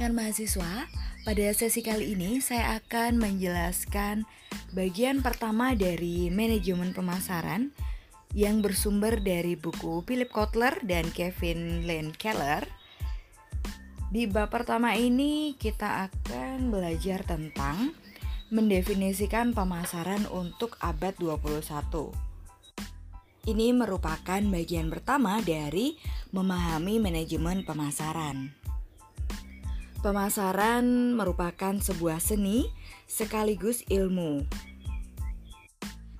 rekan-rekan mahasiswa, pada sesi kali ini saya akan menjelaskan bagian pertama dari manajemen pemasaran yang bersumber dari buku Philip Kotler dan Kevin Lane Keller. Di bab pertama ini kita akan belajar tentang mendefinisikan pemasaran untuk abad 21. Ini merupakan bagian pertama dari memahami manajemen pemasaran. Pemasaran merupakan sebuah seni sekaligus ilmu.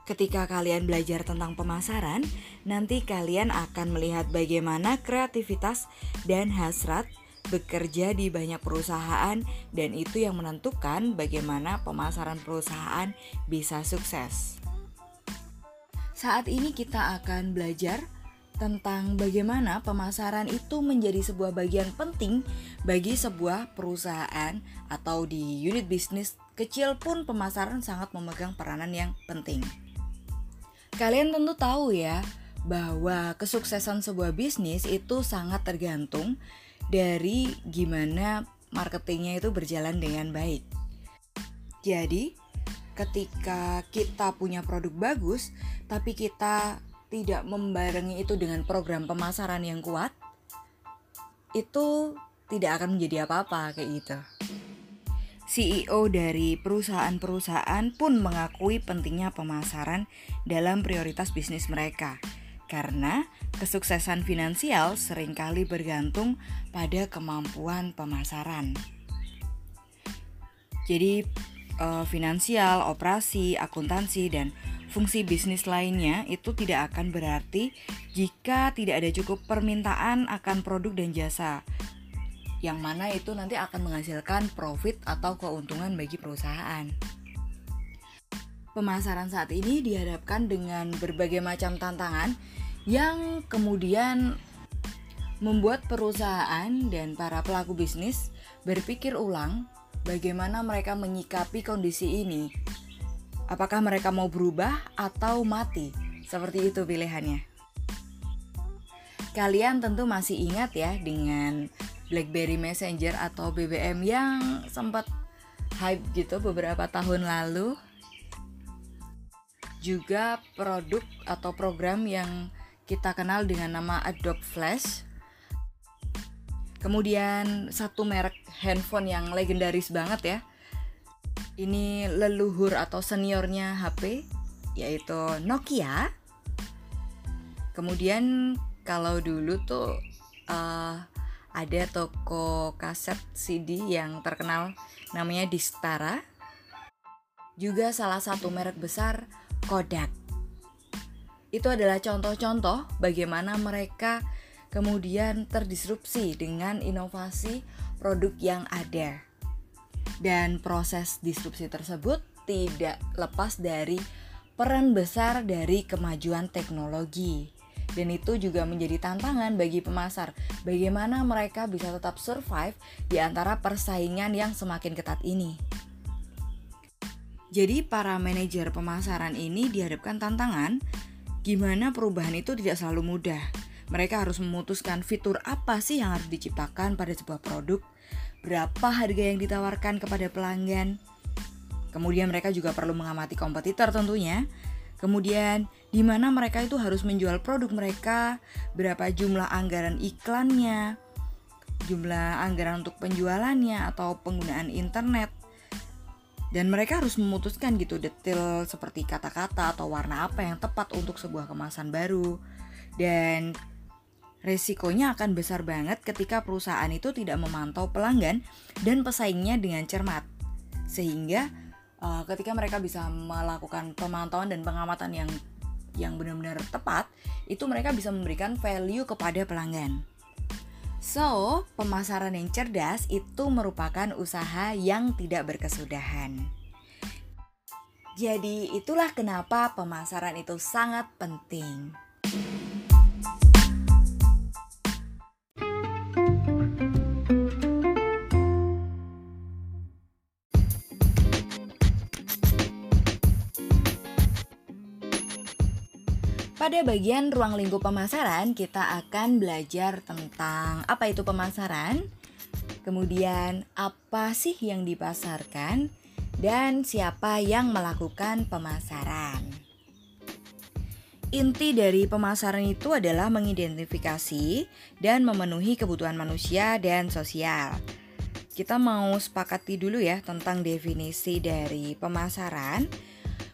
Ketika kalian belajar tentang pemasaran, nanti kalian akan melihat bagaimana kreativitas dan hasrat bekerja di banyak perusahaan dan itu yang menentukan bagaimana pemasaran perusahaan bisa sukses. Saat ini kita akan belajar tentang bagaimana pemasaran itu menjadi sebuah bagian penting bagi sebuah perusahaan atau di unit bisnis kecil pun pemasaran sangat memegang peranan yang penting. Kalian tentu tahu ya bahwa kesuksesan sebuah bisnis itu sangat tergantung dari gimana marketingnya itu berjalan dengan baik. Jadi, ketika kita punya produk bagus, tapi kita tidak membarengi itu dengan program pemasaran yang kuat, itu tidak akan menjadi apa-apa kayak gitu. CEO dari perusahaan-perusahaan pun mengakui pentingnya pemasaran dalam prioritas bisnis mereka. Karena kesuksesan finansial sering kali bergantung pada kemampuan pemasaran. Jadi, eh, finansial, operasi, akuntansi, dan fungsi bisnis lainnya itu tidak akan berarti jika tidak ada cukup permintaan akan produk dan jasa yang mana itu nanti akan menghasilkan profit atau keuntungan bagi perusahaan. Pemasaran saat ini dihadapkan dengan berbagai macam tantangan yang kemudian membuat perusahaan dan para pelaku bisnis berpikir ulang bagaimana mereka menyikapi kondisi ini Apakah mereka mau berubah atau mati? Seperti itu pilihannya. Kalian tentu masih ingat ya dengan BlackBerry Messenger atau BBM yang sempat hype gitu beberapa tahun lalu. Juga produk atau program yang kita kenal dengan nama Adobe Flash. Kemudian satu merek handphone yang legendaris banget ya, ini leluhur atau seniornya HP yaitu Nokia. Kemudian kalau dulu tuh uh, ada toko kaset CD yang terkenal namanya Distara. Juga salah satu merek besar Kodak. Itu adalah contoh-contoh bagaimana mereka kemudian terdisrupsi dengan inovasi produk yang ada. Dan proses disrupsi tersebut tidak lepas dari peran besar dari kemajuan teknologi. Dan itu juga menjadi tantangan bagi pemasar, bagaimana mereka bisa tetap survive di antara persaingan yang semakin ketat ini. Jadi para manajer pemasaran ini dihadapkan tantangan gimana perubahan itu tidak selalu mudah. Mereka harus memutuskan fitur apa sih yang harus diciptakan pada sebuah produk berapa harga yang ditawarkan kepada pelanggan. Kemudian mereka juga perlu mengamati kompetitor tentunya. Kemudian di mana mereka itu harus menjual produk mereka, berapa jumlah anggaran iklannya, jumlah anggaran untuk penjualannya atau penggunaan internet. Dan mereka harus memutuskan gitu detail seperti kata-kata atau warna apa yang tepat untuk sebuah kemasan baru. Dan Resikonya akan besar banget ketika perusahaan itu tidak memantau pelanggan dan pesaingnya dengan cermat. Sehingga uh, ketika mereka bisa melakukan pemantauan dan pengamatan yang yang benar-benar tepat, itu mereka bisa memberikan value kepada pelanggan. So, pemasaran yang cerdas itu merupakan usaha yang tidak berkesudahan. Jadi, itulah kenapa pemasaran itu sangat penting. Pada bagian ruang lingkup pemasaran, kita akan belajar tentang apa itu pemasaran, Kemudian apa sih yang dipasarkan dan siapa yang melakukan pemasaran? Inti dari pemasaran itu adalah mengidentifikasi dan memenuhi kebutuhan manusia dan sosial. Kita mau sepakati dulu ya tentang definisi dari pemasaran.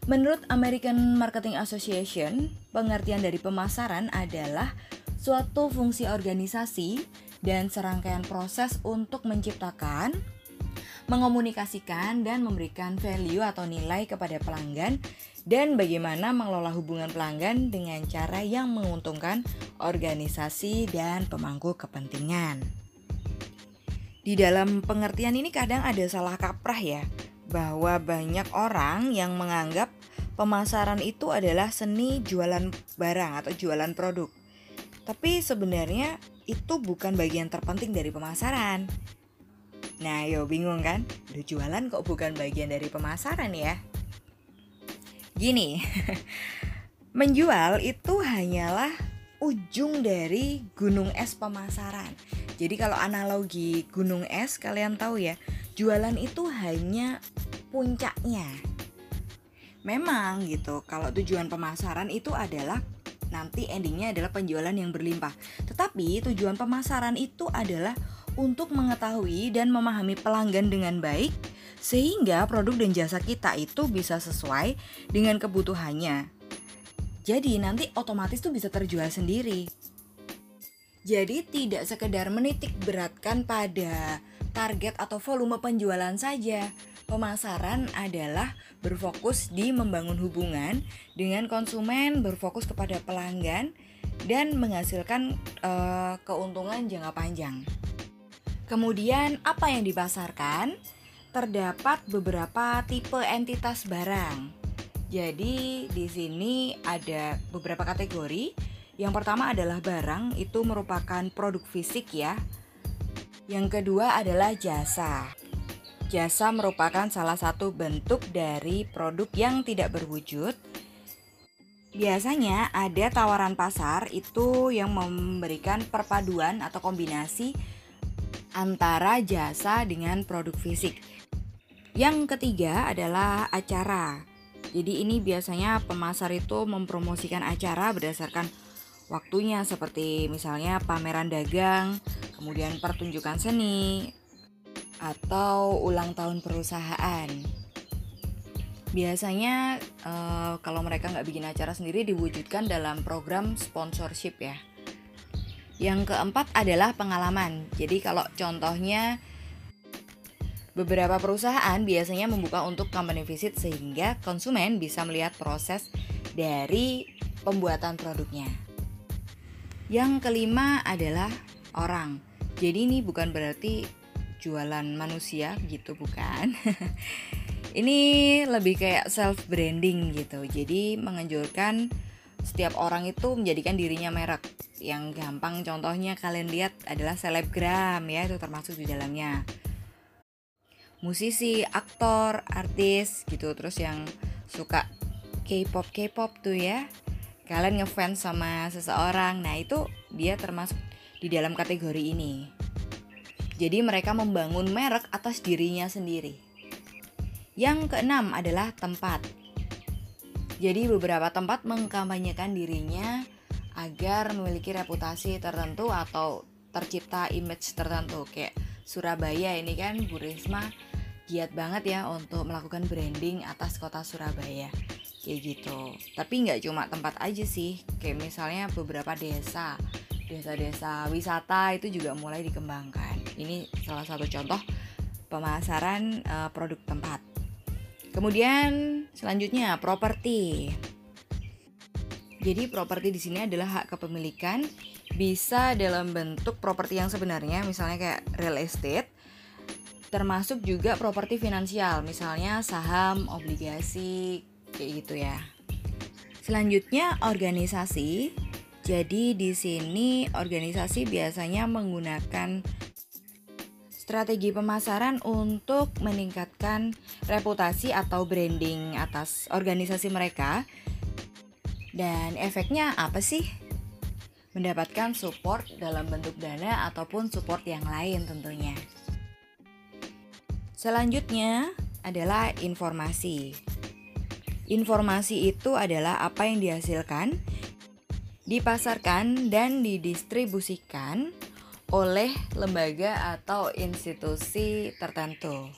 Menurut American Marketing Association, pengertian dari pemasaran adalah suatu fungsi organisasi dan serangkaian proses untuk menciptakan, mengomunikasikan dan memberikan value atau nilai kepada pelanggan dan bagaimana mengelola hubungan pelanggan dengan cara yang menguntungkan organisasi dan pemangku kepentingan. Di dalam pengertian ini kadang ada salah kaprah ya, bahwa banyak orang yang menganggap pemasaran itu adalah seni jualan barang atau jualan produk. Tapi sebenarnya itu bukan bagian terpenting dari pemasaran. Nah, yo bingung kan? Udah jualan kok bukan bagian dari pemasaran ya? Gini, menjual itu hanyalah ujung dari gunung es pemasaran. Jadi kalau analogi gunung es kalian tahu ya, jualan itu hanya puncaknya. Memang gitu, kalau tujuan pemasaran itu adalah nanti endingnya adalah penjualan yang berlimpah. Tetapi tujuan pemasaran itu adalah untuk mengetahui dan memahami pelanggan dengan baik sehingga produk dan jasa kita itu bisa sesuai dengan kebutuhannya. Jadi nanti otomatis tuh bisa terjual sendiri. Jadi tidak sekedar menitik beratkan pada target atau volume penjualan saja. Pemasaran adalah berfokus di membangun hubungan dengan konsumen, berfokus kepada pelanggan dan menghasilkan uh, keuntungan jangka panjang. Kemudian apa yang dipasarkan? Terdapat beberapa tipe entitas barang. Jadi di sini ada beberapa kategori. Yang pertama adalah barang, itu merupakan produk fisik ya. Yang kedua adalah jasa. Jasa merupakan salah satu bentuk dari produk yang tidak berwujud. Biasanya ada tawaran pasar itu yang memberikan perpaduan atau kombinasi antara jasa dengan produk fisik. Yang ketiga adalah acara. Jadi ini biasanya pemasar itu mempromosikan acara berdasarkan waktunya seperti misalnya pameran dagang, kemudian pertunjukan seni, atau ulang tahun perusahaan. Biasanya uh, kalau mereka nggak bikin acara sendiri diwujudkan dalam program sponsorship ya. Yang keempat adalah pengalaman. Jadi kalau contohnya beberapa perusahaan biasanya membuka untuk company visit sehingga konsumen bisa melihat proses dari pembuatan produknya. Yang kelima adalah orang. Jadi ini bukan berarti jualan manusia gitu bukan. ini lebih kayak self branding gitu. Jadi menganjurkan setiap orang itu menjadikan dirinya merek yang gampang contohnya kalian lihat adalah selebgram ya itu termasuk di dalamnya musisi aktor artis gitu terus yang suka K-pop K-pop tuh ya kalian ngefans sama seseorang. Nah itu dia termasuk di dalam kategori ini. Jadi mereka membangun merek atas dirinya sendiri. Yang keenam adalah tempat. Jadi beberapa tempat mengkampanyekan dirinya agar memiliki reputasi tertentu atau tercipta image tertentu. Kayak Surabaya ini kan Bu Risma giat banget ya untuk melakukan branding atas kota Surabaya kayak gitu. Tapi nggak cuma tempat aja sih kayak misalnya beberapa desa desa-desa wisata itu juga mulai dikembangkan. Ini salah satu contoh pemasaran uh, produk tempat. Kemudian selanjutnya properti. Jadi properti di sini adalah hak kepemilikan bisa dalam bentuk properti yang sebenarnya misalnya kayak real estate termasuk juga properti finansial misalnya saham, obligasi kayak gitu ya. Selanjutnya organisasi. Jadi di sini organisasi biasanya menggunakan strategi pemasaran untuk meningkatkan reputasi atau branding atas organisasi mereka dan efeknya apa sih? Mendapatkan support dalam bentuk dana ataupun support yang lain tentunya. Selanjutnya adalah informasi. Informasi itu adalah apa yang dihasilkan, dipasarkan, dan didistribusikan oleh lembaga atau institusi tertentu.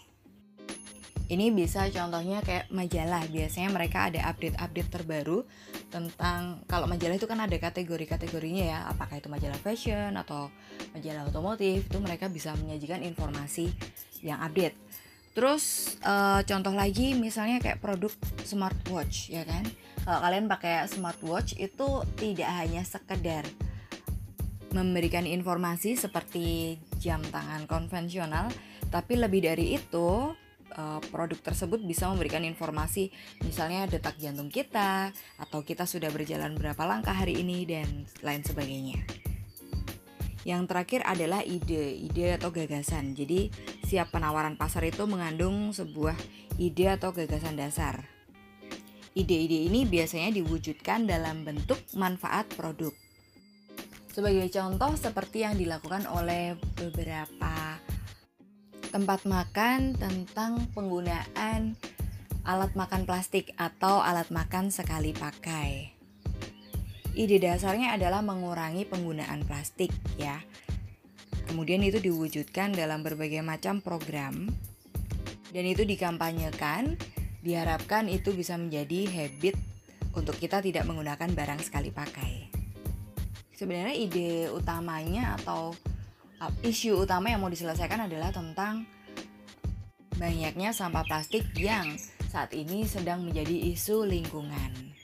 Ini bisa contohnya kayak majalah. Biasanya mereka ada update-update terbaru tentang kalau majalah itu kan ada kategori-kategorinya ya. Apakah itu majalah fashion atau majalah otomotif, itu mereka bisa menyajikan informasi yang update. Terus uh, contoh lagi misalnya kayak produk smartwatch ya kan. Kalau kalian pakai smartwatch itu tidak hanya sekedar memberikan informasi seperti jam tangan konvensional, tapi lebih dari itu uh, produk tersebut bisa memberikan informasi misalnya detak jantung kita atau kita sudah berjalan berapa langkah hari ini dan lain sebagainya. Yang terakhir adalah ide, ide atau gagasan. Jadi, siap penawaran pasar itu mengandung sebuah ide atau gagasan dasar. Ide-ide ini biasanya diwujudkan dalam bentuk manfaat produk. Sebagai contoh seperti yang dilakukan oleh beberapa tempat makan tentang penggunaan alat makan plastik atau alat makan sekali pakai. Ide dasarnya adalah mengurangi penggunaan plastik ya. Kemudian itu diwujudkan dalam berbagai macam program dan itu dikampanyekan, diharapkan itu bisa menjadi habit untuk kita tidak menggunakan barang sekali pakai. Sebenarnya ide utamanya atau isu utama yang mau diselesaikan adalah tentang banyaknya sampah plastik yang saat ini sedang menjadi isu lingkungan.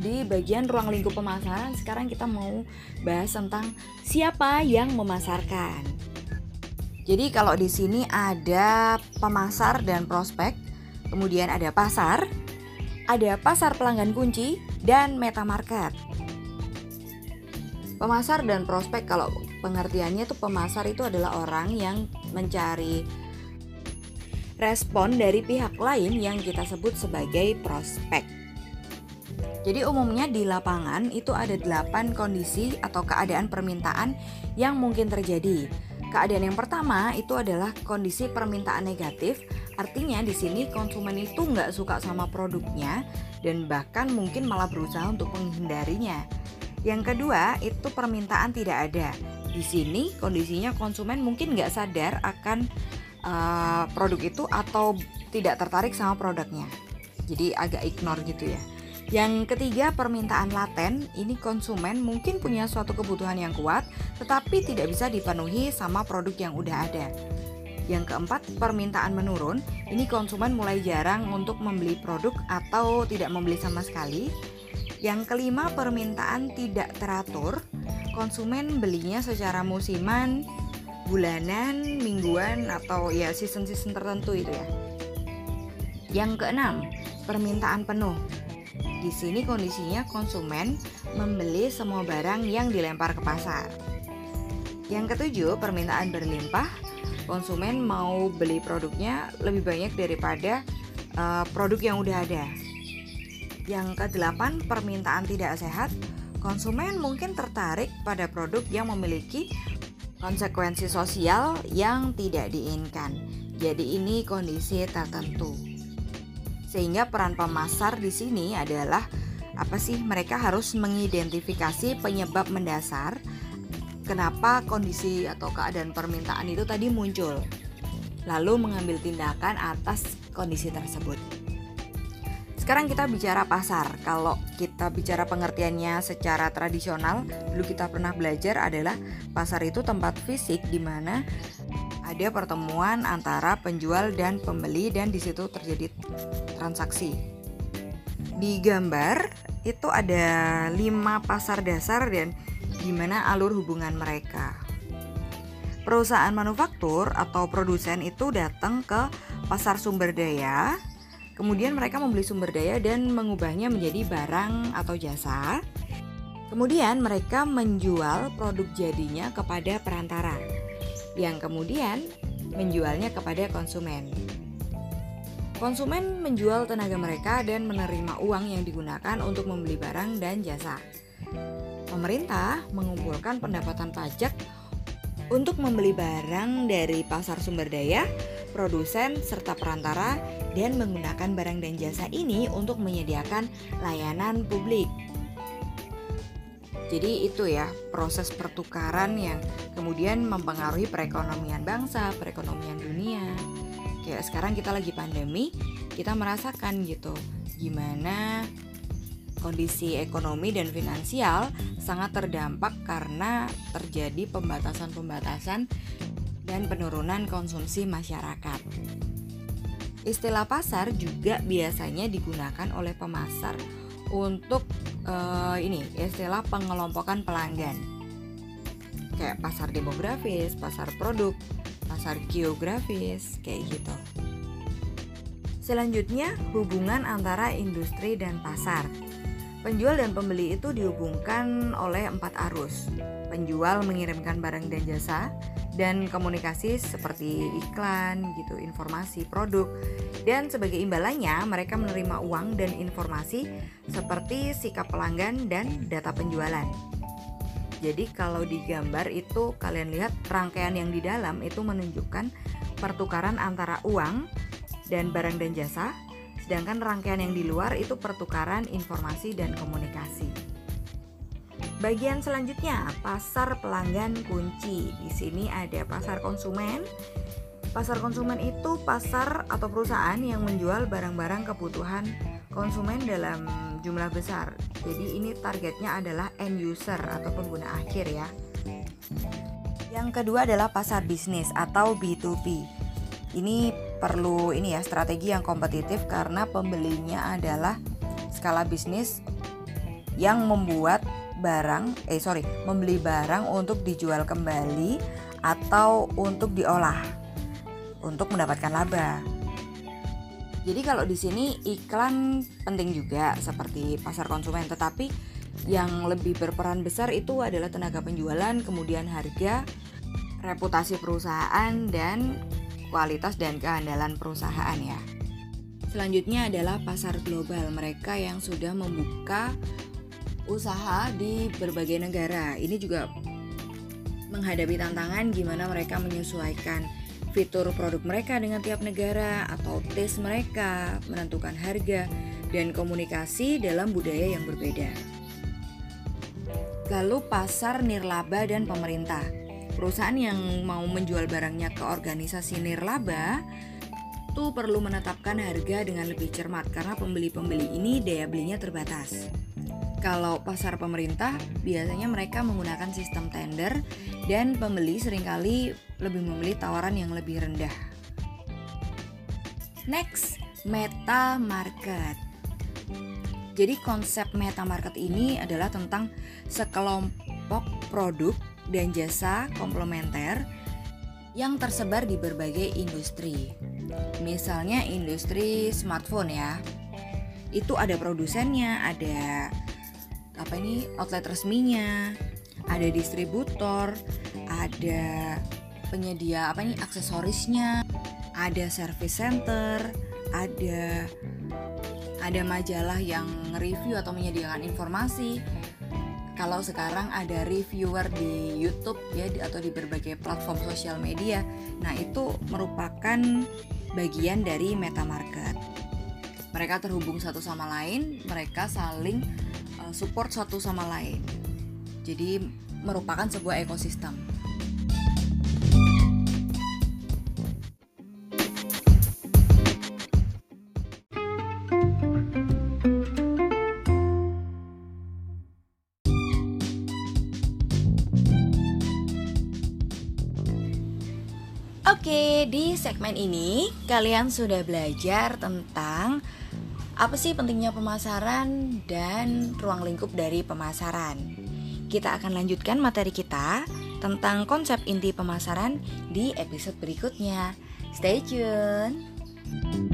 Di bagian ruang lingkup pemasaran. Sekarang kita mau bahas tentang siapa yang memasarkan. Jadi kalau di sini ada pemasar dan prospek, kemudian ada pasar, ada pasar pelanggan kunci dan meta market. Pemasar dan prospek kalau pengertiannya itu pemasar itu adalah orang yang mencari respon dari pihak lain yang kita sebut sebagai prospek. Jadi umumnya di lapangan itu ada 8 kondisi atau keadaan permintaan yang mungkin terjadi. Keadaan yang pertama itu adalah kondisi permintaan negatif, artinya di sini konsumen itu nggak suka sama produknya dan bahkan mungkin malah berusaha untuk menghindarinya. Yang kedua itu permintaan tidak ada. Di sini kondisinya konsumen mungkin nggak sadar akan uh, produk itu atau tidak tertarik sama produknya. Jadi agak ignore gitu ya. Yang ketiga, permintaan laten. Ini konsumen mungkin punya suatu kebutuhan yang kuat, tetapi tidak bisa dipenuhi sama produk yang udah ada. Yang keempat, permintaan menurun. Ini konsumen mulai jarang untuk membeli produk atau tidak membeli sama sekali. Yang kelima, permintaan tidak teratur. Konsumen belinya secara musiman, bulanan, mingguan, atau ya season-season tertentu itu ya. Yang keenam, permintaan penuh. Di sini kondisinya konsumen membeli semua barang yang dilempar ke pasar. Yang ketujuh, permintaan berlimpah. Konsumen mau beli produknya lebih banyak daripada uh, produk yang udah ada. Yang kedelapan, permintaan tidak sehat. Konsumen mungkin tertarik pada produk yang memiliki konsekuensi sosial yang tidak diinginkan. Jadi ini kondisi tertentu. Sehingga peran pemasar di sini adalah apa sih? Mereka harus mengidentifikasi penyebab mendasar kenapa kondisi atau keadaan permintaan itu tadi muncul. Lalu mengambil tindakan atas kondisi tersebut. Sekarang kita bicara pasar. Kalau kita bicara pengertiannya secara tradisional, dulu kita pernah belajar adalah pasar itu tempat fisik di mana ada pertemuan antara penjual dan pembeli dan di situ terjadi transaksi. Di gambar itu ada lima pasar dasar dan gimana alur hubungan mereka. Perusahaan manufaktur atau produsen itu datang ke pasar sumber daya, kemudian mereka membeli sumber daya dan mengubahnya menjadi barang atau jasa. Kemudian mereka menjual produk jadinya kepada perantara yang kemudian menjualnya kepada konsumen. Konsumen menjual tenaga mereka dan menerima uang yang digunakan untuk membeli barang dan jasa. Pemerintah mengumpulkan pendapatan pajak untuk membeli barang dari pasar sumber daya, produsen, serta perantara, dan menggunakan barang dan jasa ini untuk menyediakan layanan publik. Jadi itu ya proses pertukaran yang kemudian mempengaruhi perekonomian bangsa, perekonomian dunia. Kayak sekarang kita lagi pandemi, kita merasakan gitu gimana kondisi ekonomi dan finansial sangat terdampak karena terjadi pembatasan-pembatasan dan penurunan konsumsi masyarakat. Istilah pasar juga biasanya digunakan oleh pemasar untuk uh, ini istilah pengelompokan pelanggan. Kayak pasar demografis, pasar produk, pasar geografis, kayak gitu. Selanjutnya, hubungan antara industri dan pasar. Penjual dan pembeli itu dihubungkan oleh empat arus. Penjual mengirimkan barang dan jasa dan komunikasi seperti iklan, gitu, informasi produk. Dan sebagai imbalannya, mereka menerima uang dan informasi seperti sikap pelanggan dan data penjualan. Jadi kalau di gambar itu kalian lihat rangkaian yang di dalam itu menunjukkan pertukaran antara uang dan barang dan jasa Sedangkan rangkaian yang di luar itu pertukaran informasi dan komunikasi. Bagian selanjutnya, pasar pelanggan kunci. Di sini ada pasar konsumen. Pasar konsumen itu pasar atau perusahaan yang menjual barang-barang kebutuhan konsumen dalam jumlah besar. Jadi ini targetnya adalah end user atau pengguna akhir ya. Yang kedua adalah pasar bisnis atau B2B. Ini perlu ini ya strategi yang kompetitif karena pembelinya adalah skala bisnis yang membuat barang eh sorry membeli barang untuk dijual kembali atau untuk diolah untuk mendapatkan laba. Jadi kalau di sini iklan penting juga seperti pasar konsumen tetapi yang lebih berperan besar itu adalah tenaga penjualan, kemudian harga, reputasi perusahaan dan kualitas dan keandalan perusahaan ya. Selanjutnya adalah pasar global, mereka yang sudah membuka usaha di berbagai negara. Ini juga menghadapi tantangan gimana mereka menyesuaikan fitur produk mereka dengan tiap negara atau tes mereka, menentukan harga dan komunikasi dalam budaya yang berbeda. Lalu pasar nirlaba dan pemerintah perusahaan yang mau menjual barangnya ke organisasi nirlaba itu perlu menetapkan harga dengan lebih cermat karena pembeli-pembeli ini daya belinya terbatas. Kalau pasar pemerintah, biasanya mereka menggunakan sistem tender dan pembeli sering kali lebih memilih tawaran yang lebih rendah. Next, meta market. Jadi konsep meta market ini adalah tentang sekelompok produk dan jasa komplementer yang tersebar di berbagai industri. Misalnya industri smartphone ya. Itu ada produsennya, ada apa ini outlet resminya, ada distributor, ada penyedia apa ini aksesorisnya, ada service center, ada ada majalah yang review atau menyediakan informasi kalau sekarang ada reviewer di YouTube ya atau di berbagai platform sosial media, nah itu merupakan bagian dari meta market. Mereka terhubung satu sama lain, mereka saling support satu sama lain. Jadi merupakan sebuah ekosistem. Oke, di segmen ini kalian sudah belajar tentang apa sih pentingnya pemasaran dan ruang lingkup dari pemasaran. Kita akan lanjutkan materi kita tentang konsep inti pemasaran di episode berikutnya. Stay tune.